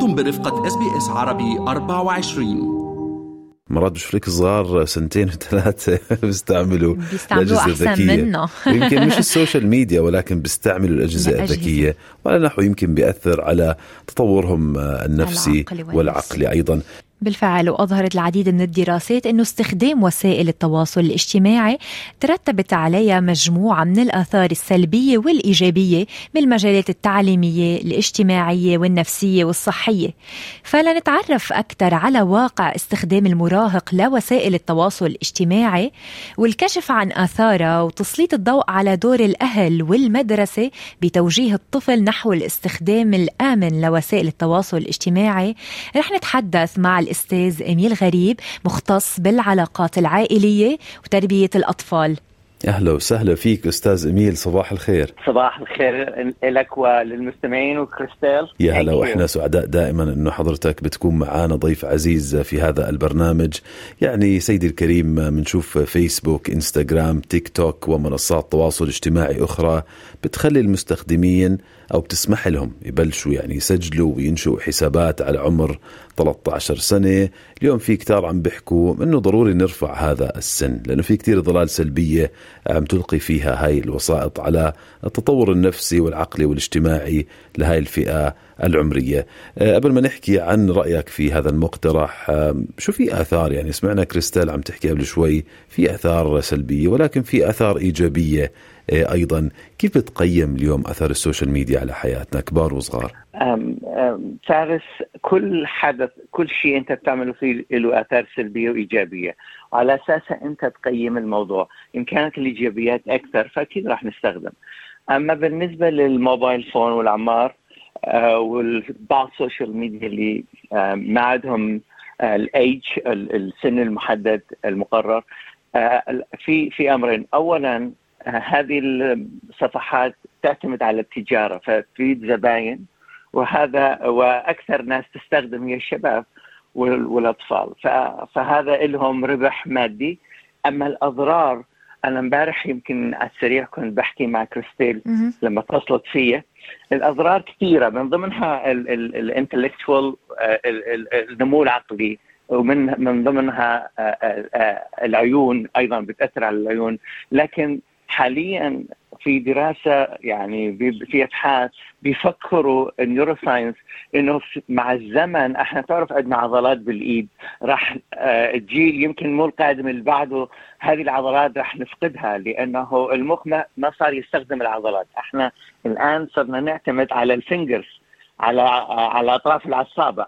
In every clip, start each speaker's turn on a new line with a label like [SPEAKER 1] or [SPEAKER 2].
[SPEAKER 1] أنتم برفقة SBS عربي 24
[SPEAKER 2] مرات بشوف صغار سنتين وثلاثة بيستعملوا
[SPEAKER 3] بيستعملوا أحسن منا
[SPEAKER 2] يمكن مش السوشيال ميديا ولكن بيستعملوا الأجهزة الذكية. وعلى نحو يمكن بيأثر على تطورهم النفسي
[SPEAKER 3] العقلي
[SPEAKER 2] والعقلي أيضا.
[SPEAKER 3] بالفعل وأظهرت العديد من الدراسات أنه استخدام وسائل التواصل الاجتماعي ترتبت عليها مجموعة من الآثار السلبية والإيجابية بالمجالات التعليمية الاجتماعية والنفسية والصحية. فلنتعرف أكثر على واقع استخدام المراهق لوسائل التواصل الاجتماعي والكشف عن آثارها وتسليط الضوء على دور الأهل والمدرسة بتوجيه الطفل نحو الاستخدام الآمن لوسائل التواصل الاجتماعي. رح نتحدث مع الأستاذ إميل غريب مختص بالعلاقات العائلية وتربية الأطفال.
[SPEAKER 2] أهلا وسهلا فيك أستاذ إميل صباح الخير.
[SPEAKER 4] صباح الخير لك وللمستمعين وكريستال.
[SPEAKER 2] يا هلا وإحنا سعداء دائما إنه حضرتك بتكون معنا ضيف عزيز في هذا البرنامج. يعني سيدي الكريم بنشوف فيسبوك إنستغرام تيك توك ومنصات تواصل اجتماعي أخرى بتخلي المستخدمين أو بتسمح لهم يبلشوا يعني يسجلوا وينشئوا حسابات على عمر 13 سنة. اليوم في كتار عم بيحكوا إنه ضروري نرفع هذا السن لأنه في كتير ضلال سلبية عم تلقي فيها هاي الوسائط على التطور النفسي والعقلي والاجتماعي لهاي الفئة العمرية. أه، قبل ما نحكي عن رأيك في هذا المقترح أه، شو في آثار؟ يعني سمعنا كريستال عم تحكي قبل شوي في آثار سلبية ولكن في آثار إيجابية. أه، أيضا كيف بتقيم اليوم اثر السوشيال ميديا على حياتنا كبار وصغار؟
[SPEAKER 4] أم أم فارس كل حدث كل شيء أنت بتعمله فيه له أثار سلبية وإيجابية. وعلى اساسها أنت تقيم الموضوع إن كانت الإيجابيات أكثر فأكيد راح نستخدم. أما بالنسبة لل mobile phone والأعمار آه والبعض السوشيال ميديا اللي آه ما عندهم آه الايج السن المحدد المقرر آه في في أمرين. اولا آه، هذه الصفحات تعتمد على التجارة فتريد زباين وهذا وأكثر ناس تستخدم هي الشباب والأطفال. فهذا لهم ربح مادي. أما الأضرار أنا امبارح يمكن على السريع كنت بحكي مع كريستيل لما اتصلت فيا. الأضرار كثيرة من ضمنها الانتلكتوال آه، النمو العقلي ومن من ضمنها آه، آه، العيون أيضا بتأثر على العيون. لكن حاليا في دراسة يعني في أبحاث بيفكروا ال neuroscience إنه مع الزمن إحنا تعرف عندنا عضلات بالإيد راح الجيل آه، يمكن مو القادم اللي بعده هذه العضلات راح نفقدها لأنه المخ ما صار يستخدم العضلات. إحنا الآن صرنا نعتمد على ال fingers على على اطراف الاصابع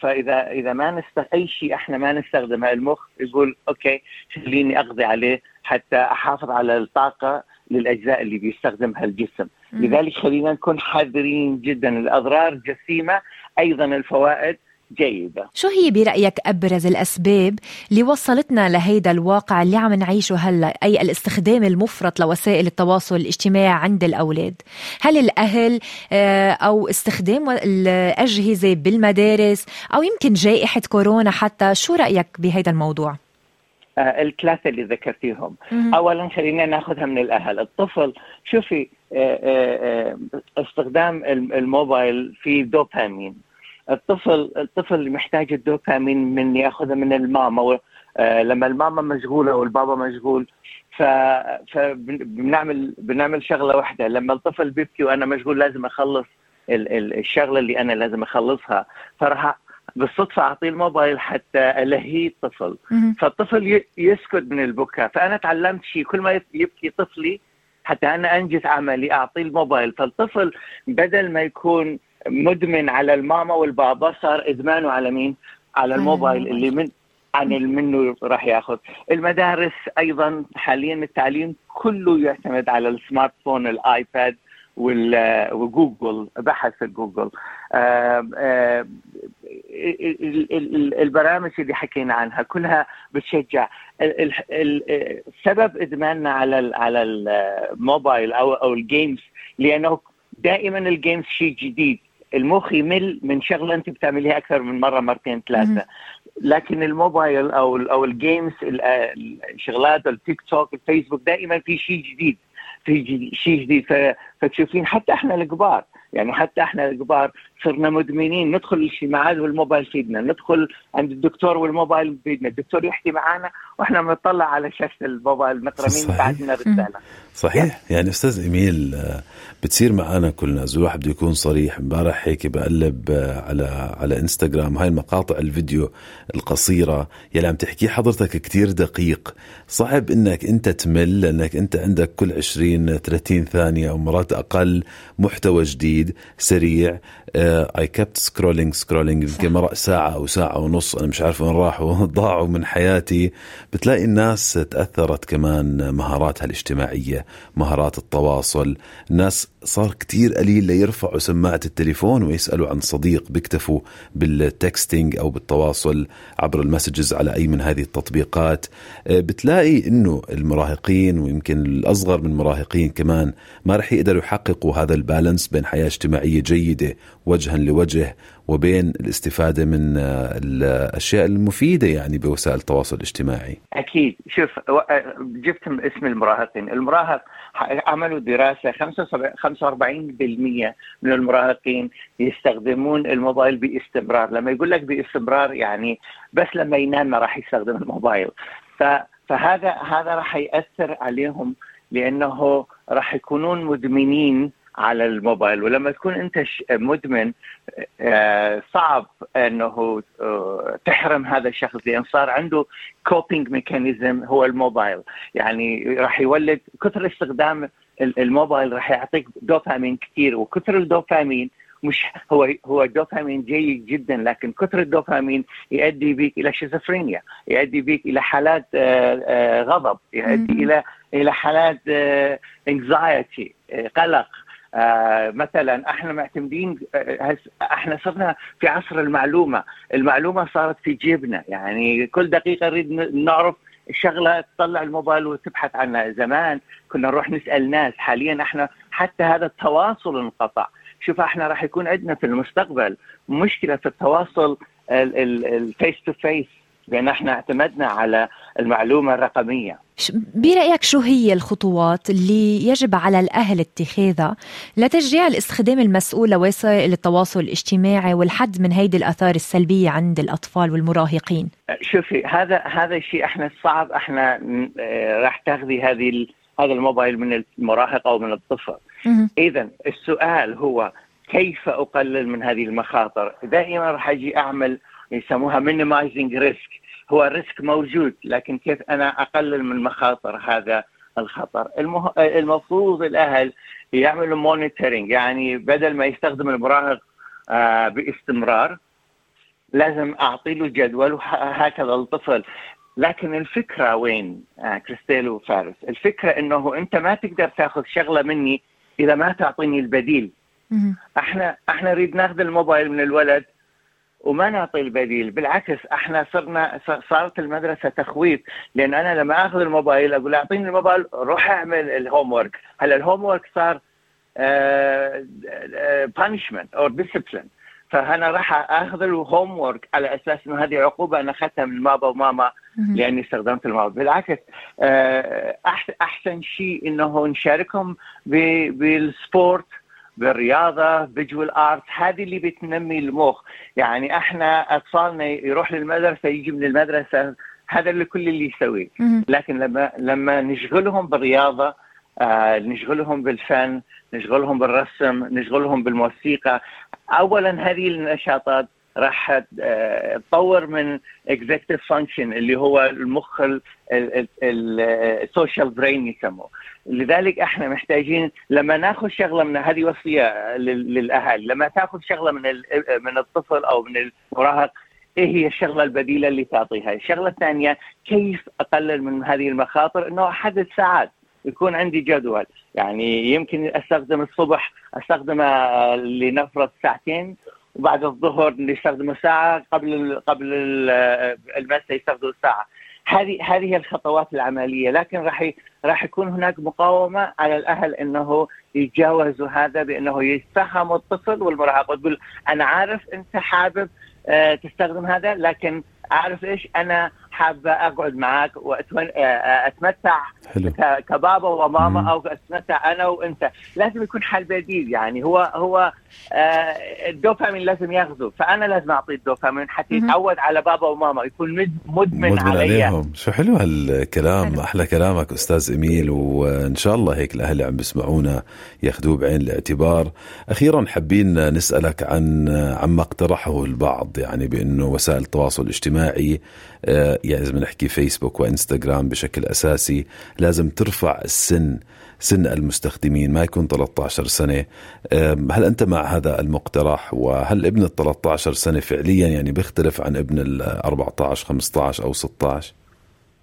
[SPEAKER 4] فإذا إذا ما نست أي شيء إحنا ما نستخدمه المخ يقول okay خليني أقضي عليه حتى أحافظ على الطاقة للأجزاء اللي بيستخدمها الجسم. لذلك خلينا نكون حذرين جدا. الأضرار جسيمه أيضا الفوائد جيدة.
[SPEAKER 3] شو هي برأيك أبرز الأسباب اللي وصلتنا لهيدا الواقع اللي عم نعيشه هلأ؟ أي الاستخدام المفرط لوسائل التواصل الاجتماعي عند الأولاد؟ هل الأهل آه، أو استخدام الأجهزة بالمدارس أو يمكن جائحة كورونا حتى؟ شو رأيك بهيدا الموضوع؟
[SPEAKER 4] آه، الثلاثه اللي ذكرتيهم. اولا خلينا ناخذها من الأهل. الطفل شوفي آه، استخدام الموبايل في دوبامين. الطفل الطفل محتاج الدوبامين من ياخذها من الماما لما الماما مشغولة والبابا مشغول ف فبنعمل بنعمل شغلة واحدة. لما الطفل بيبكي وأنا مشغول لازم أخلص الشغلة اللي أنا لازم أخلصها. فراح بالصدفة أعطيه الموبايل حتى الهي الطفل. فالطفل يسكت من البكاء. فأنا تعلمت شيء. كل ما يبكي طفلي حتى أنا أنجز عملي أعطيه الموبايل. فالطفل بدل ما يكون مدمن على الماما والبابا صار إدمانه على مين؟ على الموبايل اللي من عن منه راح ياخذ. المدارس أيضا حاليا التعليم كله يعتمد على السمارت فون الآيباد وجوجل بحث جوجل. البرامج اللي حكينا عنها كلها بتشجع. سبب إدماننا على على الموبايل أو أو ال games لأنه دائما ال games شيء جديد. المخ يمل من شغلة أنت بتعمليها أكثر من مرة مرتين ثلاثة. لكن الموبايل أو أو ال games الشغلات التيك توك الفيسبوك دائما في شيء جديد. في شيء جديد. فتشوفين حتى إحنا الكبار يعني حتى إحنا الكبار صرنا مدمنين ندخل الاجتماعات والموبايل في ايدنا ندخل عند الدكتور والموبايل في ايدنا الدكتور يحكي معنا وإحنا بنطلع على شاشة الموبايل نقرأ مين بعد لنا رسالة.
[SPEAKER 2] صحيح. يعني أستاذ إيميل آه، بتصير معنا كلنا الواحد بده يكون صريح. امبارح هيك بقلب آه، على على إنستغرام هاي المقاطع الفيديو القصيرة يلي عم تحكيه حضرتك كتير دقيق. صعب إنك أنت تمل لأنك أنت عندك كل 20 30 ثانية أو مرات أقل محتوى جديد سريع I kept scrolling scrolling يمكن مرق ساعة أو ساعة ونص أنا مش عارف وين راحوا ضاعوا من حياتي. بتلاقي الناس تأثرت كمان مهاراتها الاجتماعية مهارات التواصل. الناس صار كتير قليل ليرفعوا سماعة التليفون ويسألوا عن صديق بيكتفوا بال texting أو بالتواصل عبر المسجز على أي من هذه التطبيقات. آه، بتلاقي أنه المراهقين ويمكن الأصغر من المراهقين كمان ما رح يقدروا يحققوا هذا البالانس بين حياة اجتماعية جيدة وجها لوجه وبين الاستفادة من آه، الأشياء المفيدة يعني بوسائل التواصل الاجتماعي.
[SPEAKER 4] أكيد. شوف جبت اسم المراهقين. المراهق عملوا دراسة 45% من المراهقين يستخدمون الموبايل باستمرار. لما يقول لك باستمرار يعني بس لما ينام راح يستخدم الموبايل. فهذا هذا راح يأثر عليهم لأنه راح يكونون مدمنين على الموبايل. ولما تكون أنت مدمن آه، صعب أنه آه، تحرم هذا الشخص لأن صار عنده coping mechanism هو الموبايل. يعني راح يولد كثر استخدام الموبايل راح يعطيك دوبامين كثير. وكثر الدوبامين مش هو هو الدوبامين جيد جدا لكن كثر الدوبامين يؤدي بك إلى شيزوفرينيا يؤدي بك إلى حالات آه، غضب يؤدي إلى إلى حالات anxiety قلق. آه مثلا إحنا معتمدين آه إحنا صرنا في عصر المعلومة، المعلومة صارت في جيبنا. يعني كل دقيقة نريد نعرف شغلة تطلع الموبايل وتبحث عنها، زمان كنا نروح نسأل ناس، حاليا إحنا حتى هذا التواصل انقطع، شوف إحنا راح يكون عندنا في المستقبل مشكلة في التواصل ال face to face لأن إحنا اعتمدنا على المعلومة الرقمية.
[SPEAKER 3] برأيك شو هي الخطوات اللي يجب على الأهل اتخاذها لتشجيع الاستخدام المسؤول لوسائل التواصل الاجتماعي والحد من هيدي الآثار السلبية عند الأطفال والمراهقين؟
[SPEAKER 4] شوفي هذا هذا الشيء إحنا صعب إحنا آه، راح تاخذي هذه هذا الموبايل من المراهق أو من الطفل إذا السؤال هو كيف أقلل من هذه المخاطر؟ دائما راح أجي أعمل يسموها minimizing risk. هو ال risk موجود لكن كيف أنا أقلل من مخاطر هذا الخطر؟ المه... المفروض الأهل يعملوا monitoring يعني بدل ما يستخدم المراهق آه باستمرار لازم أعطي له جدول وهكذا الطفل. لكن الفكرة وين؟ آه كريستيل وفارس الفكرة إنه أنت ما تقدر تأخذ شغلة مني إذا ما تعطيني البديل. إحنا إحنا نريد ناخذ الموبايل من الولد وما نعطي البديل بالعكس إحنا صرنا صارت المدرسة تخويف لأن أنا لما آخذ الموبايل أقول أعطيني الموبايل روح أعمل ال homework هلا ال homework صار punishment أو discipline فأنا راح آخذ ال homework على أساس إنه هذه عقوبة أنا أخذتها من بابا وماما لأني استخدمت الموبايل. بالعكس آه، أحسن شيء إنه نشاركهم بال sport بالرياضة visual art هذه اللي بتنمي المخ. يعني إحنا أطفالنا يروح للمدرسة يجي من المدرسة هذا اللي كل اللي يسويه. لكن لما لما نشغلهم بالرياضة آه نشغلهم بالفن نشغلهم بالرسم نشغلهم بالموسيقى اولا هذه النشاطات راح آه، تطور من executive function اللي هو المخ ال social brain يسموه. لذلك إحنا محتاجين لما ناخذ شغلة من هذه وصيه للأهل لما تاخذ شغلة من من الطفل أو من المراهق إيه هي الشغلة البديلة اللي تعطيها؟ الشغلة الثانية كيف أقلل من هذه المخاطر؟ إنه أحدد ساعات يكون عندي جدول. يعني يمكن أستخدم الصبح استخدمه لنفرض ساعتين وبعد الظهر نستخدمه ساعة قبل قبل المساء يستخدموا ساعة. هذه هذه الخطوات العملية. لكن راح راح يكون هناك مقاومة على الأهل إنه يتجاوزوا هذا بإنه يتفهموا الطفل والمراهق وتقول أنا عارف أنت حابب آه، تستخدم هذا لكن أعرف إيش؟ أنا حابة أقعد معك واتمتع حلو. كبابا وماما مم. أو أتمتع أنا وأنت. لازم يكون حل بديل يعني. هو هو آه الدوبامين لازم ياخذه. فأنا لازم أعطيه الدوبامين حتى يتعود على بابا وماما يكون مدمن, مدمن
[SPEAKER 2] عليهم. شو حلو هالكلام حلو. أحلى كلامك أستاذ إيميل. وإن شاء الله هيك الأهل اللي عم بيسمعونا ياخذوه بعين الاعتبار. أخيرا حابين نسألك عن عما اقترحه البعض يعني بأنه وسائل التواصل الاجتماعي آه، يعني إذا بنحكي فيسبوك وإنستغرام بشكل أساسي لازم ترفع السن سن المستخدمين ما يكون 13 سنة. هل أنت مع هذا المقترح؟ وهل ابن ال 13 سنة فعليا يعني بيختلف عن ابن ال 14 15 أو 16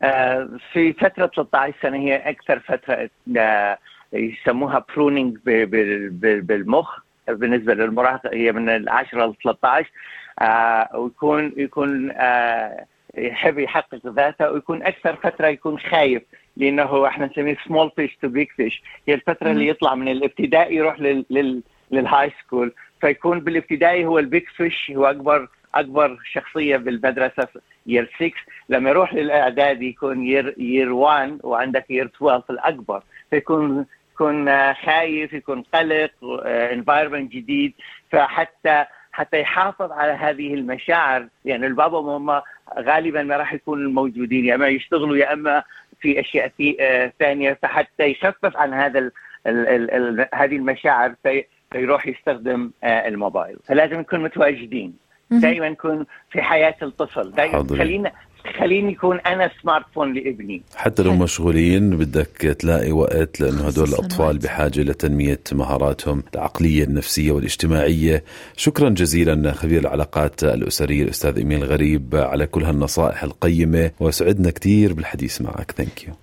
[SPEAKER 4] آه، في فترة 13 سنة هي أكثر فترة آه، يسموها pruning بالمخ. بالنسبة للمراهقة هي من ال 10 ل 13 ويكون يكون يحب يحقق ذاته ويكون أكثر فترة يكون خايف لأنه إحنا نسميه small fish to big fish هي الفترة اللي يطلع من الابتدائي يروح لل لل لل high school فيكون بالابتدائي هو ال big fish هو أكبر أكبر شخصية بالمدرسة year 6 لما يروح للاعدادي يكون يير يير 1 وعندك يير 12 الأكبر. فيكون يكون خايف يكون قلق انفايرمنت جديد. فحتى حتى يحافظ على هذه المشاعر. يعني البابا وماما غالبا ما راح يكونوا موجودين يا أما يشتغلوا يا أما في أشياء في آه ثانية. فحتى يخفف عن هذا ال ال ال ال هذه المشاعر في فيروح يستخدم آه الموبايل. فلازم نكون متواجدين. دائما نكون في حياة الطفل. دائما خلينا خليني يكون أنا smart phone لابني.
[SPEAKER 2] حتى لو مشغولين بدك تلاقي وقت لأنه هدول الأطفال بحاجة لتنمية مهاراتهم العقلية النفسية والاجتماعية. شكرا جزيلا خبير العلاقات الأسرية الأستاذ إيميل غريب على كل هالنصائح القيمة وسعدنا كثير بالحديث معك. thank you